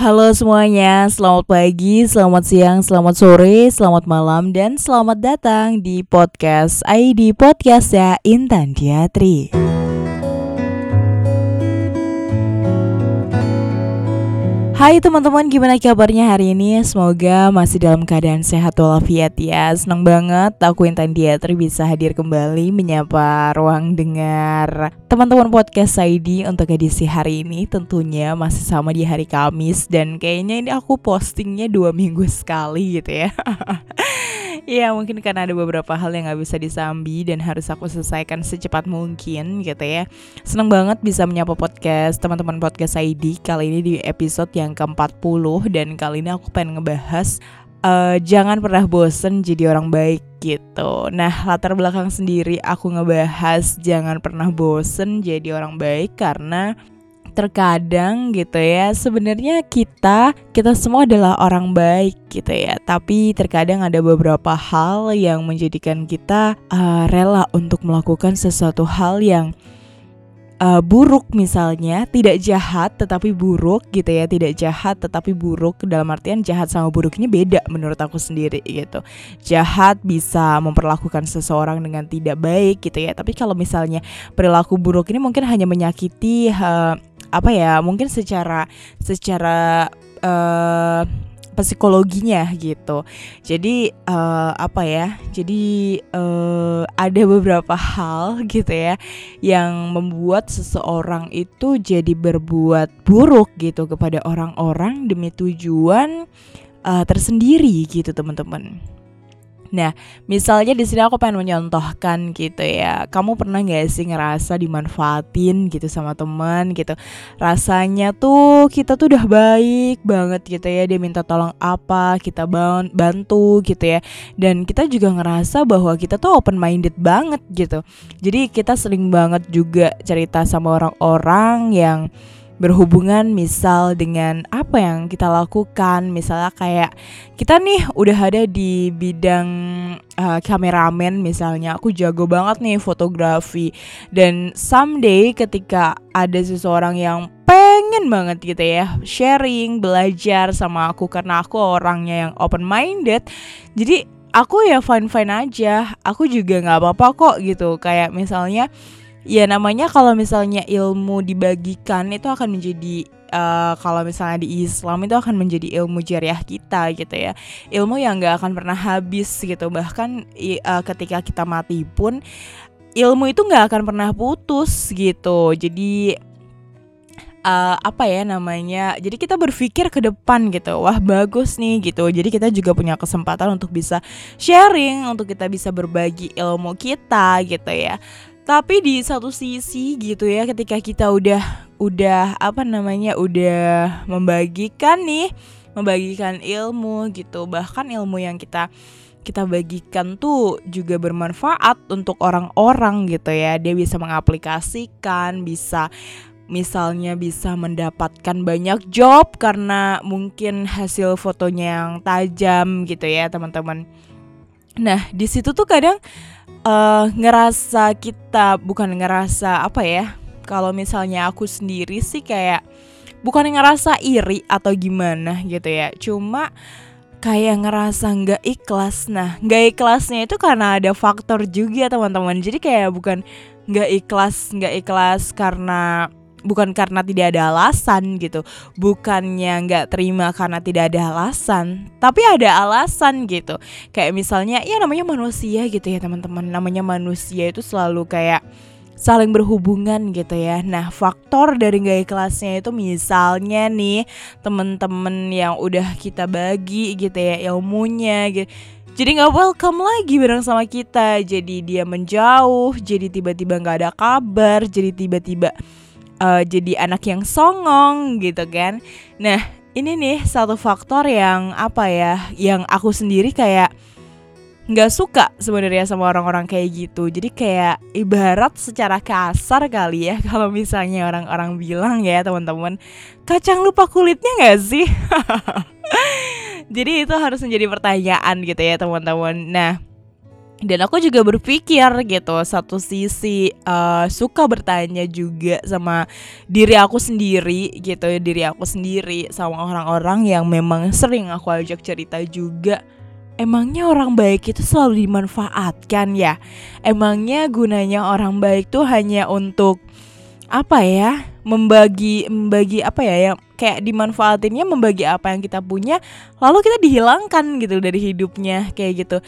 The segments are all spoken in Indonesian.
Halo semuanya, selamat pagi, selamat siang, selamat sore, selamat malam, dan selamat datang di podcast ID Podcast ya Intan Diatri. Hai teman-teman, gimana kabarnya hari ini? Semoga masih dalam keadaan sehat walafiat ya. Senang banget aku Intan Diatri bisa hadir kembali menyapa ruang dengar teman-teman podcast ID untuk edisi hari ini. Tentunya masih sama di hari Kamis dan kayaknya ini aku postingnya dua minggu sekali gitu ya Iya mungkin karena ada beberapa hal yang gak bisa disambi dan harus aku selesaikan secepat mungkin gitu ya. Seneng banget bisa menyapa podcast teman-teman podcast ID kali ini di episode yang ke-40 Dan kali ini aku pengen ngebahas uh, jangan pernah bosen jadi orang baik gitu. Nah latar belakang sendiri aku ngebahas jangan pernah bosen jadi orang baik karena terkadang gitu ya sebenarnya kita kita semua adalah orang baik gitu ya. Tapi terkadang ada beberapa hal yang menjadikan kita uh, rela untuk melakukan sesuatu hal yang uh, buruk misalnya tidak jahat tetapi buruk gitu ya tidak jahat tetapi buruk dalam artian jahat sama buruk ini beda menurut aku sendiri gitu. Jahat bisa memperlakukan seseorang dengan tidak baik gitu ya tapi kalau misalnya perilaku buruk ini mungkin hanya menyakiti uh, apa ya mungkin secara secara uh, psikologinya gitu. Jadi uh, apa ya? Jadi uh, ada beberapa hal gitu ya yang membuat seseorang itu jadi berbuat buruk gitu kepada orang-orang demi tujuan uh, tersendiri gitu teman-teman. Nah, misalnya di sini aku pengen menyontohkan gitu ya. Kamu pernah gak sih ngerasa dimanfaatin gitu sama teman gitu? Rasanya tuh kita tuh udah baik banget gitu ya. Dia minta tolong apa, kita bantu gitu ya. Dan kita juga ngerasa bahwa kita tuh open minded banget gitu. Jadi kita sering banget juga cerita sama orang-orang yang berhubungan misal dengan apa yang kita lakukan. Misalnya kayak kita nih udah ada di bidang uh, kameramen misalnya. Aku jago banget nih fotografi. Dan someday ketika ada seseorang yang pengen banget gitu ya sharing belajar sama aku. Karena aku orangnya yang open minded jadi aku ya fine fine aja. Aku juga nggak apa apa kok gitu. Kayak misalnya ya namanya kalau misalnya ilmu dibagikan itu akan menjadi uh, kalau misalnya di Islam itu akan menjadi ilmu jariah kita gitu ya. Ilmu yang nggak akan pernah habis gitu. Bahkan uh, ketika kita mati pun ilmu itu nggak akan pernah putus gitu. Jadi uh, apa ya namanya jadi kita berpikir ke depan gitu. Wah bagus nih gitu. Jadi kita juga punya kesempatan untuk bisa sharing untuk kita bisa berbagi ilmu kita gitu ya tapi di satu sisi gitu ya ketika kita udah udah apa namanya udah membagikan nih membagikan ilmu gitu. Bahkan ilmu yang kita kita bagikan tuh juga bermanfaat untuk orang-orang gitu ya. Dia bisa mengaplikasikan bisa misalnya bisa mendapatkan banyak job karena mungkin hasil fotonya yang tajam gitu ya teman-teman nah di situ tuh kadang uh, ngerasa kita bukan ngerasa apa ya kalau misalnya aku sendiri sih kayak bukan ngerasa iri atau gimana gitu ya. Cuma kayak ngerasa nggak ikhlas. Nah nggak ikhlasnya itu karena ada faktor juga teman-teman. Jadi kayak bukan nggak ikhlas nggak ikhlas karena bukan karena tidak ada alasan gitu bukannya nggak terima karena tidak ada alasan tapi ada alasan gitu kayak misalnya ya namanya manusia gitu ya teman-teman namanya manusia itu selalu kayak saling berhubungan gitu ya. Nah, faktor dari gaya kelasnya itu misalnya nih temen-temen yang udah kita bagi gitu ya ilmunya gitu. Jadi nggak welcome lagi bareng sama kita. Jadi dia menjauh, jadi tiba-tiba nggak ada kabar, jadi tiba-tiba uh, jadi anak yang songong gitu kan. Nah, ini nih satu faktor yang apa ya, yang aku sendiri kayak nggak suka sebenarnya sama orang-orang kayak gitu. Jadi kayak ibarat secara kasar kali ya kalau misalnya orang-orang bilang ya teman-teman, kacang lupa kulitnya nggak sih? Jadi itu harus menjadi pertanyaan gitu ya teman-teman. Nah, dan aku juga berpikir gitu satu sisi uh, suka bertanya juga sama diri aku sendiri gitu diri aku sendiri sama orang-orang yang memang sering aku ajak cerita juga. Emangnya orang baik itu selalu dimanfaatkan ya? Emangnya gunanya orang baik tuh hanya untuk apa ya membagi membagi apa ya yang kayak dimanfaatinnya membagi apa yang kita punya lalu kita dihilangkan gitu dari hidupnya kayak gitu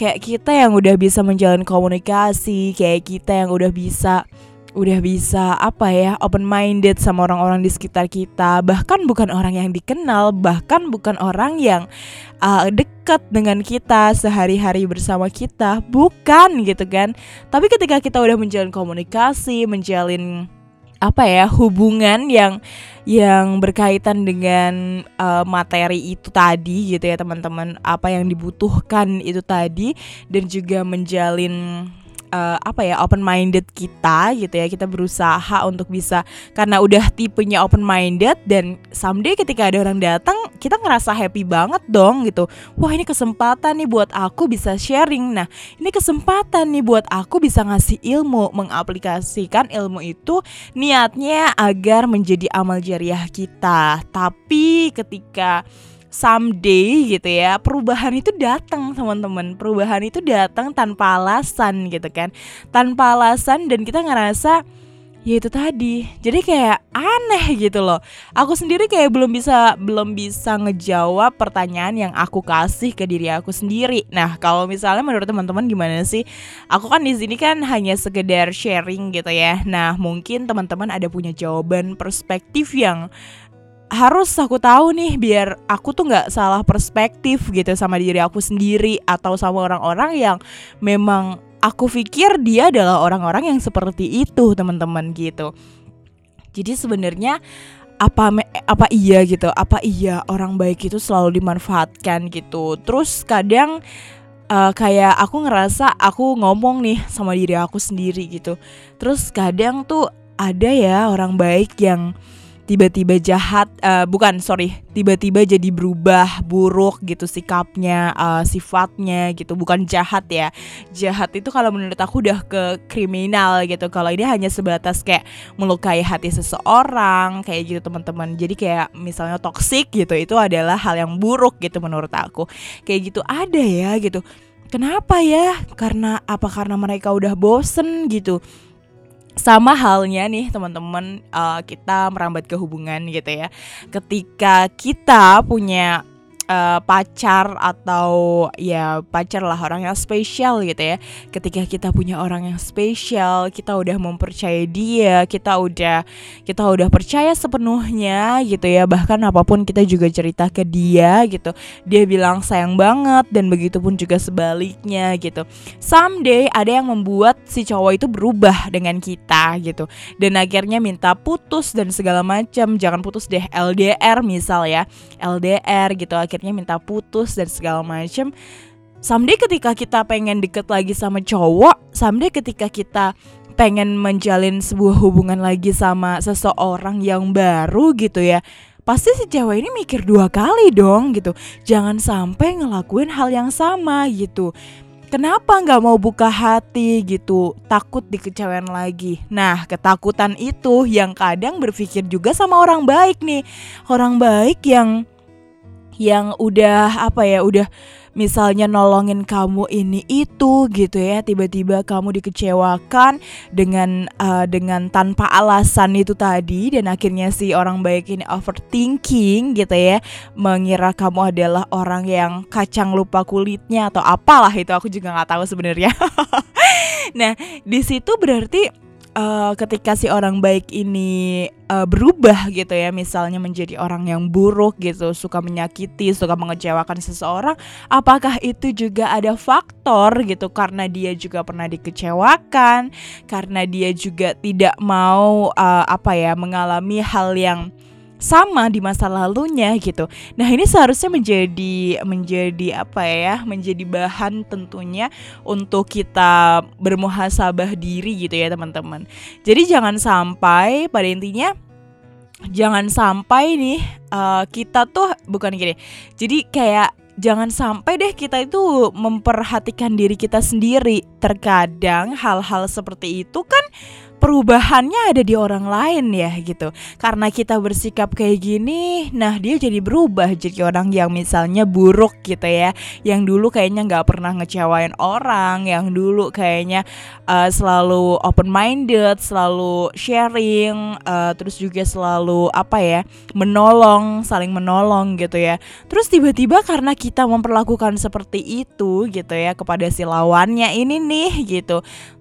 kayak kita yang udah bisa menjalin komunikasi kayak kita yang udah bisa udah bisa apa ya open minded sama orang-orang di sekitar kita. Bahkan bukan orang yang dikenal bahkan bukan orang yang uh, dekat dengan kita sehari-hari bersama kita. Bukan gitu kan. Tapi ketika kita udah menjalin komunikasi menjalin apa ya hubungan yang yang berkaitan dengan uh, materi itu tadi gitu ya teman-teman. Apa yang dibutuhkan itu tadi dan juga menjalin uh, apa ya open minded kita gitu ya. Kita berusaha untuk bisa karena udah tipenya open minded dan someday ketika ada orang datang kita ngerasa happy banget dong gitu. Wah ini kesempatan nih buat aku bisa sharing. Nah ini kesempatan nih buat aku bisa ngasih ilmu mengaplikasikan ilmu itu niatnya agar menjadi amal jariah kita. Tapi ketika someday gitu ya perubahan itu datang teman-teman. Perubahan itu datang tanpa alasan gitu kan. Tanpa alasan dan kita ngerasa ya itu tadi. Jadi kayak aneh gitu loh. Aku sendiri kayak belum bisa belum bisa ngejawab pertanyaan yang aku kasih ke diri aku sendiri. Nah kalau misalnya menurut teman-teman gimana sih? Aku kan di sini kan hanya sekedar sharing gitu ya. Nah mungkin teman-teman ada punya jawaban perspektif yang harus aku tahu nih biar aku tuh nggak salah perspektif gitu sama diri aku sendiri atau sama orang-orang yang memang aku pikir dia adalah orang-orang yang seperti itu teman-teman gitu. Jadi sebenarnya apa apa iya gitu apa iya orang baik itu selalu dimanfaatkan gitu. Terus kadang uh, kayak aku ngerasa aku ngomong nih sama diri aku sendiri gitu. Terus kadang tuh ada ya orang baik yang tiba-tiba jahat uh, bukan sorry tiba-tiba jadi berubah buruk gitu sikapnya uh, sifatnya gitu. Bukan jahat ya. Jahat itu kalau menurut aku udah ke kriminal gitu. Kalau ini hanya sebatas kayak melukai hati seseorang kayak gitu teman-teman. Jadi kayak misalnya toksik gitu itu adalah hal yang buruk gitu menurut aku. Kayak gitu ada ya gitu. Kenapa ya? Karena apa karena mereka udah bosen gitu sama halnya nih teman-teman uh, kita merambat ke hubungan gitu ya. Ketika kita punya uh, pacar atau ya pacar lah orang yang spesial gitu ya. Ketika kita punya orang yang spesial kita udah mempercayai dia kita udah kita udah percaya sepenuhnya gitu ya. Bahkan apa pun kita juga cerita ke dia gitu. Dia bilang sayang banget dan begitu pun juga sebaliknya gitu. Someday ada yang membuat si cowok itu berubah dengan kita gitu. Dan akhirnya minta putus dan segala macam. Jangan putus deh LDR misal ya. LDR gitu akhirnya akhirnya minta putus dan segala macem someday ketika kita pengen deket lagi sama cowok someday ketika kita pengen menjalin sebuah hubungan lagi sama seseorang yang baru gitu ya pasti si cewek ini mikir dua kali dong gitu jangan sampai ngelakuin hal yang sama gitu Kenapa nggak mau buka hati gitu? Takut dikecewain lagi. Nah, ketakutan itu yang kadang berpikir juga sama orang baik nih. Orang baik yang yang udah apa ya udah misalnya nolongin kamu ini itu gitu ya tiba-tiba kamu dikecewakan dengan uh, dengan tanpa alasan itu tadi dan akhirnya si orang baik ini overthinking gitu ya mengira kamu adalah orang yang kacang lupa kulitnya atau apalah itu aku juga nggak tahu sebenarnya. Nah di situ berarti uh, ketika si orang baik ini uh, berubah gitu ya misalnya menjadi orang yang buruk gitu suka menyakiti suka mengecewakan seseorang apakah itu juga ada faktor gitu? Karena dia juga pernah dikecewakan karena dia juga tidak mau uh, apa ya mengalami hal yang sama di masa lalunya gitu. Nah, ini seharusnya menjadi menjadi apa ya? Menjadi bahan tentunya untuk kita bermuhasabah diri gitu ya, teman-teman. Jadi jangan sampai pada intinya jangan sampai nih uh, kita tuh bukan gini. Jadi kayak jangan sampai deh kita itu memperhatikan diri kita sendiri. Terkadang hal-hal seperti itu kan perubahannya ada di orang lain ya gitu. Karena kita bersikap kayak gini, nah dia jadi berubah jadi orang yang misalnya buruk gitu ya. Yang dulu kayaknya nggak pernah ngecewain orang, yang dulu kayaknya uh, selalu open minded, selalu sharing, uh, terus juga selalu apa ya menolong, saling menolong gitu ya. Terus tiba-tiba karena kita memperlakukan seperti itu gitu ya kepada si lawannya ini nih gitu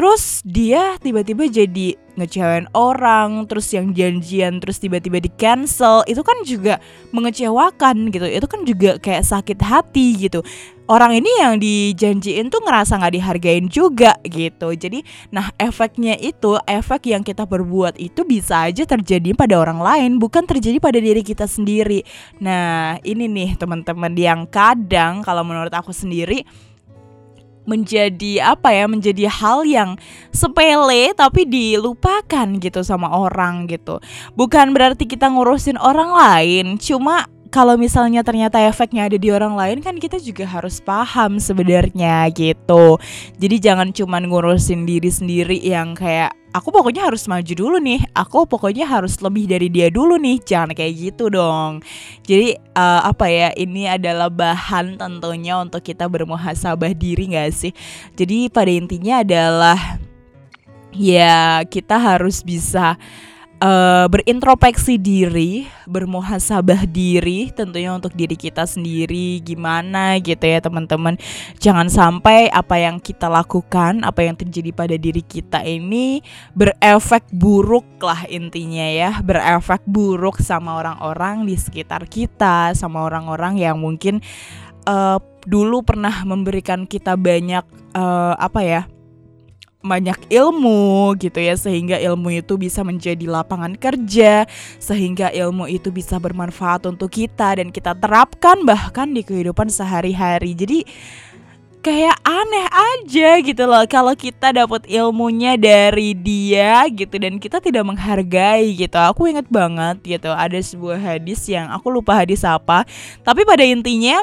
Terus dia tiba-tiba jadi ngecewain orang, terus yang janjian terus tiba-tiba di cancel, itu kan juga mengecewakan gitu. Itu kan juga kayak sakit hati gitu. Orang ini yang dijanjiin tuh ngerasa nggak dihargain juga gitu. Jadi, nah efeknya itu, efek yang kita berbuat itu bisa aja terjadi pada orang lain, bukan terjadi pada diri kita sendiri. Nah, ini nih teman-teman yang kadang kalau menurut aku sendiri menjadi apa ya menjadi hal yang sepele tapi dilupakan gitu sama orang gitu. Bukan berarti kita ngurusin orang lain cuma kalau misalnya ternyata efeknya ada di orang lain kan kita juga harus paham sebenarnya gitu. Jadi jangan cuma ngurusin diri sendiri yang kayak aku pokoknya harus maju dulu nih. Aku pokoknya harus lebih dari dia dulu nih. Jangan kayak gitu dong. Jadi uh, apa ya? Ini adalah bahan tentunya untuk kita bermuhasabah diri gak sih? Jadi pada intinya adalah ya kita harus bisa uh, berintrospeksi diri, bermuhasabah diri tentunya untuk diri kita sendiri gimana gitu ya teman-teman. Jangan sampai apa yang kita lakukan, apa yang terjadi pada diri kita ini berefek buruk lah intinya ya, berefek buruk sama orang-orang di sekitar kita, sama orang-orang yang mungkin uh, dulu pernah memberikan kita banyak uh, apa ya? Banyak ilmu gitu ya sehingga ilmu itu bisa menjadi lapangan kerja sehingga ilmu itu bisa bermanfaat untuk kita dan kita terapkan bahkan di kehidupan sehari-hari. Jadi kayak aneh aja gitu loh kalau kita dapat ilmunya dari dia gitu dan kita tidak menghargai gitu. Aku inget banget gitu ada sebuah hadis yang aku lupa hadis apa tapi pada intinya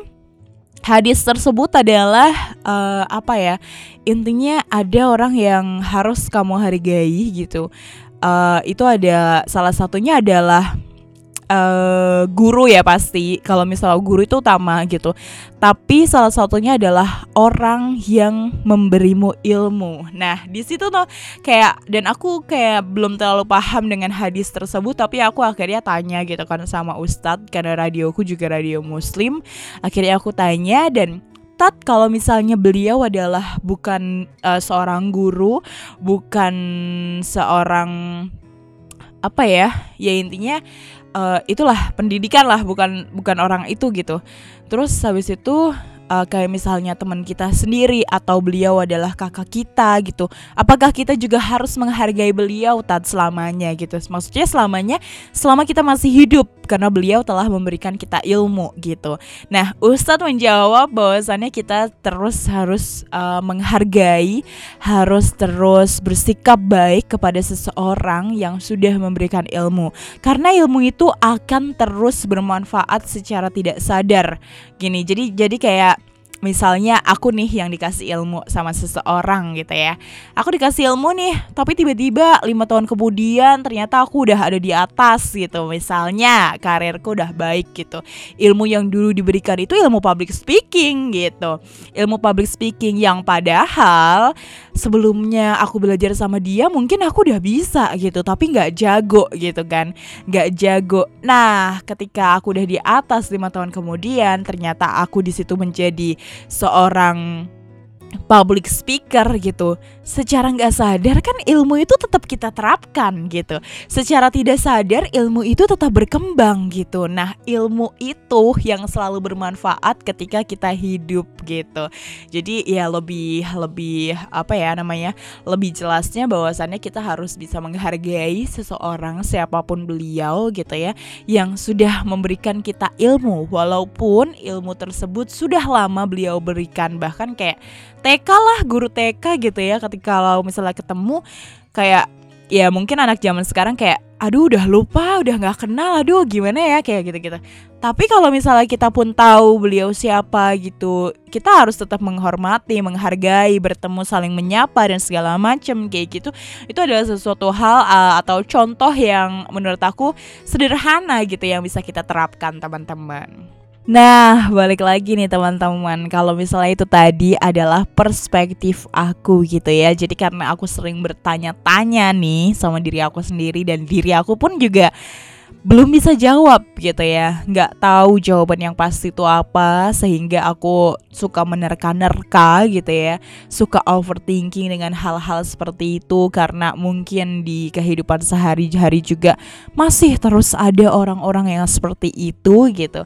hadis tersebut adalah uh, apa ya intinya ada orang yang harus kamu hargai gitu. Uh, itu ada salah satunya adalah uh, guru ya pasti. Kalau misalnya guru itu utama gitu. Tapi salah satunya adalah orang yang memberimu ilmu. Nah di situ tuh kayak dan aku kayak belum terlalu paham dengan hadis tersebut tapi aku akhirnya tanya gitu kan sama ustadz karena radioku juga radio muslim. Akhirnya aku tanya dan Tat kalau misalnya beliau adalah bukan uh, seorang guru, bukan seorang apa ya? Ya intinya uh, itulah pendidikan lah bukan bukan orang itu gitu. Terus habis itu uh, kayak misalnya teman kita sendiri atau beliau adalah kakak kita gitu. Apakah kita juga harus menghargai beliau tat selamanya gitu? Maksudnya selamanya selama kita masih hidup karena beliau telah memberikan kita ilmu gitu. Nah, Ustadz menjawab bahwasannya kita terus harus uh, menghargai, harus terus bersikap baik kepada seseorang yang sudah memberikan ilmu. Karena ilmu itu akan terus bermanfaat secara tidak sadar. Gini, jadi jadi kayak misalnya aku nih yang dikasih ilmu sama seseorang gitu ya. Aku dikasih ilmu nih tapi tiba-tiba lima tahun kemudian ternyata aku udah ada di atas gitu. Misalnya karirku udah baik gitu. Ilmu yang dulu diberikan itu ilmu public speaking gitu. Ilmu public speaking yang padahal sebelumnya aku belajar sama dia mungkin aku udah bisa gitu tapi nggak jago gitu kan. Nggak jago. Nah ketika aku udah di atas lima tahun kemudian ternyata aku di situ menjadi seorang public speaker gitu. Secara nggak sadar kan ilmu itu tetap kita terapkan gitu. Secara tidak sadar ilmu itu tetap berkembang gitu. Nah ilmu itu yang selalu bermanfaat ketika kita hidup gitu. Jadi ya lebih lebih apa ya namanya lebih jelasnya bahwasannya kita harus bisa menghargai seseorang siapa pun beliau gitu ya yang sudah memberikan kita ilmu. Walaupun ilmu tersebut sudah lama beliau berikan bahkan kayak TK lah guru TK gitu ya ketika kalau misalnya ketemu kayak ya mungkin anak zaman sekarang kayak aduh udah lupa udah nggak kenal aduh gimana ya? Kayak gitu gitu tapi kalau misalnya kita pun tahu beliau siapa gitu kita harus tetap menghormati menghargai bertemu saling menyapa dan segala macam kayak gitu. Itu adalah sesuatu hal uh, atau contoh yang menurut aku sederhana gitu yang bisa kita terapkan teman-teman Nah, balik lagi nih teman-teman. Kalau misalnya itu tadi adalah perspektif aku gitu ya. Jadi karena aku sering bertanya-tanya nih sama diri aku sendiri dan diri aku pun juga belum bisa jawab gitu ya. Nggak tahu jawaban yang pasti itu apa sehingga aku suka menerka-nerka gitu ya. Suka overthinking dengan hal-hal seperti itu karena mungkin di kehidupan sehari-hari juga masih terus ada orang-orang yang seperti itu gitu.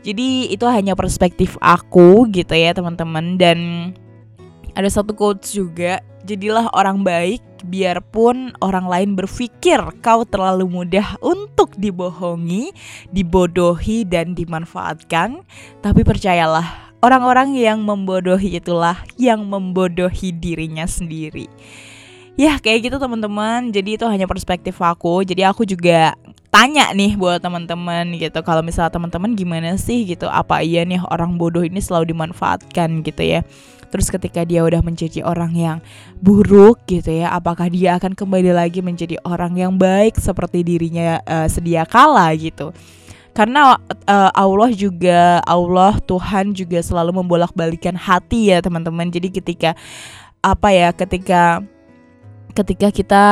Jadi itu hanya perspektif aku gitu ya teman-teman. Dan ada satu quotes juga Jadilah orang baik biarpun orang lain berpikir kau terlalu mudah untuk dibohongi, dibodohi dan dimanfaatkan, tapi percayalah, orang-orang yang membodohi itulah yang membodohi dirinya sendiri. Ya, kayak gitu teman-teman. Jadi itu hanya perspektif aku. Jadi aku juga tanya nih buat teman-teman gitu. Kalau misalnya teman-teman gimana sih gitu? Apa iya nih orang bodoh ini selalu dimanfaatkan gitu ya? Terus ketika dia udah menjadi orang yang buruk gitu ya, apakah dia akan kembali lagi menjadi orang yang baik seperti dirinya uh, sedia kala gitu? Karena uh, Allah juga Allah Tuhan juga selalu membolak-balikan hati ya teman-teman. Jadi ketika apa ya, ketika ketika kita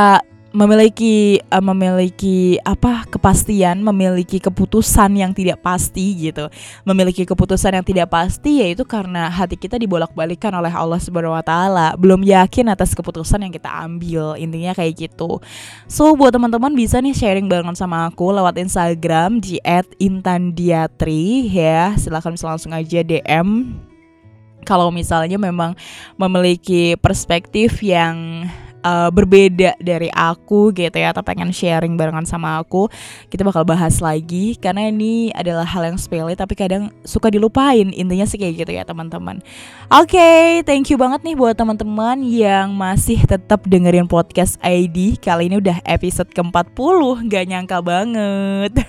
memiliki uh, memiliki apa kepastian, memiliki keputusan yang tidak pasti gitu. Memiliki keputusan yang tidak pasti yaitu karena hati kita dibolak-balikan oleh Allah Subhanahu wa taala. Belum yakin atas keputusan yang kita ambil. Intinya kayak gitu. So buat teman-teman bisa nih sharing barengan sama aku lewat Instagram di @intandiatri ya. Silahkan bisa langsung aja DM kalau misalnya memang memiliki perspektif yang uh, berbeda dari aku gitu ya atau pengen sharing barengan sama aku kita bakal bahas lagi. Karena ini adalah hal yang sepele tapi kadang suka dilupain. Intinya sih kayak gitu ya teman-teman. Oke okay, thank you banget nih buat teman-teman yang masih tetap dengerin podcast ID kali ini udah episode ke-40 gak nyangka banget.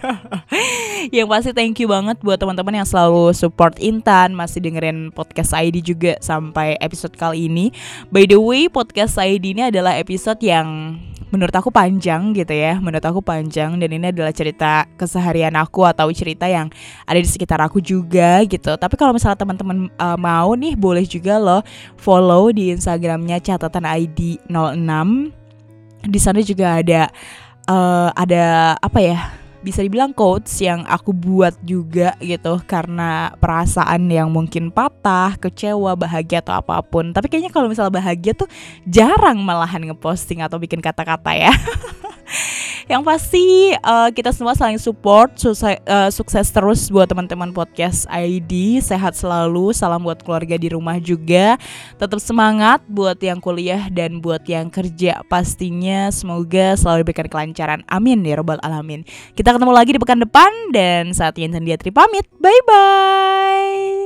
Yang pasti thank you banget buat teman-teman yang selalu support Intan masih dengerin podcast ID juga sampai episode kali ini. By the way podcast ID ini adalah adalah episode yang menurut aku panjang gitu ya menurut aku panjang dan ini adalah cerita keseharian aku atau cerita yang ada di sekitar aku juga gitu. Tapi kalau misalnya teman-teman uh, mau nih boleh juga loh follow di instagramnya catatan ID 06 di sana juga ada uh, ada apa ya bisa dibilang quotes yang aku buat juga gitu karena perasaan yang mungkin patah, kecewa, bahagia atau apa pun. Tapi kayaknya kalau misalnya bahagia tuh jarang malahan ngeposting atau bikin kata-kata ya. yang pasti uh, kita semua saling support sukses, uh, sukses terus buat teman-teman podcast ID sehat selalu salam buat keluarga di rumah juga. Tetap semangat buat yang kuliah dan buat yang kerja pastinya. Semoga selalu diberikan kelancaran. Amin ya robbal alamin. Kita ketemu lagi di pekan depan dan saat ini Diatri pamit. Bye bye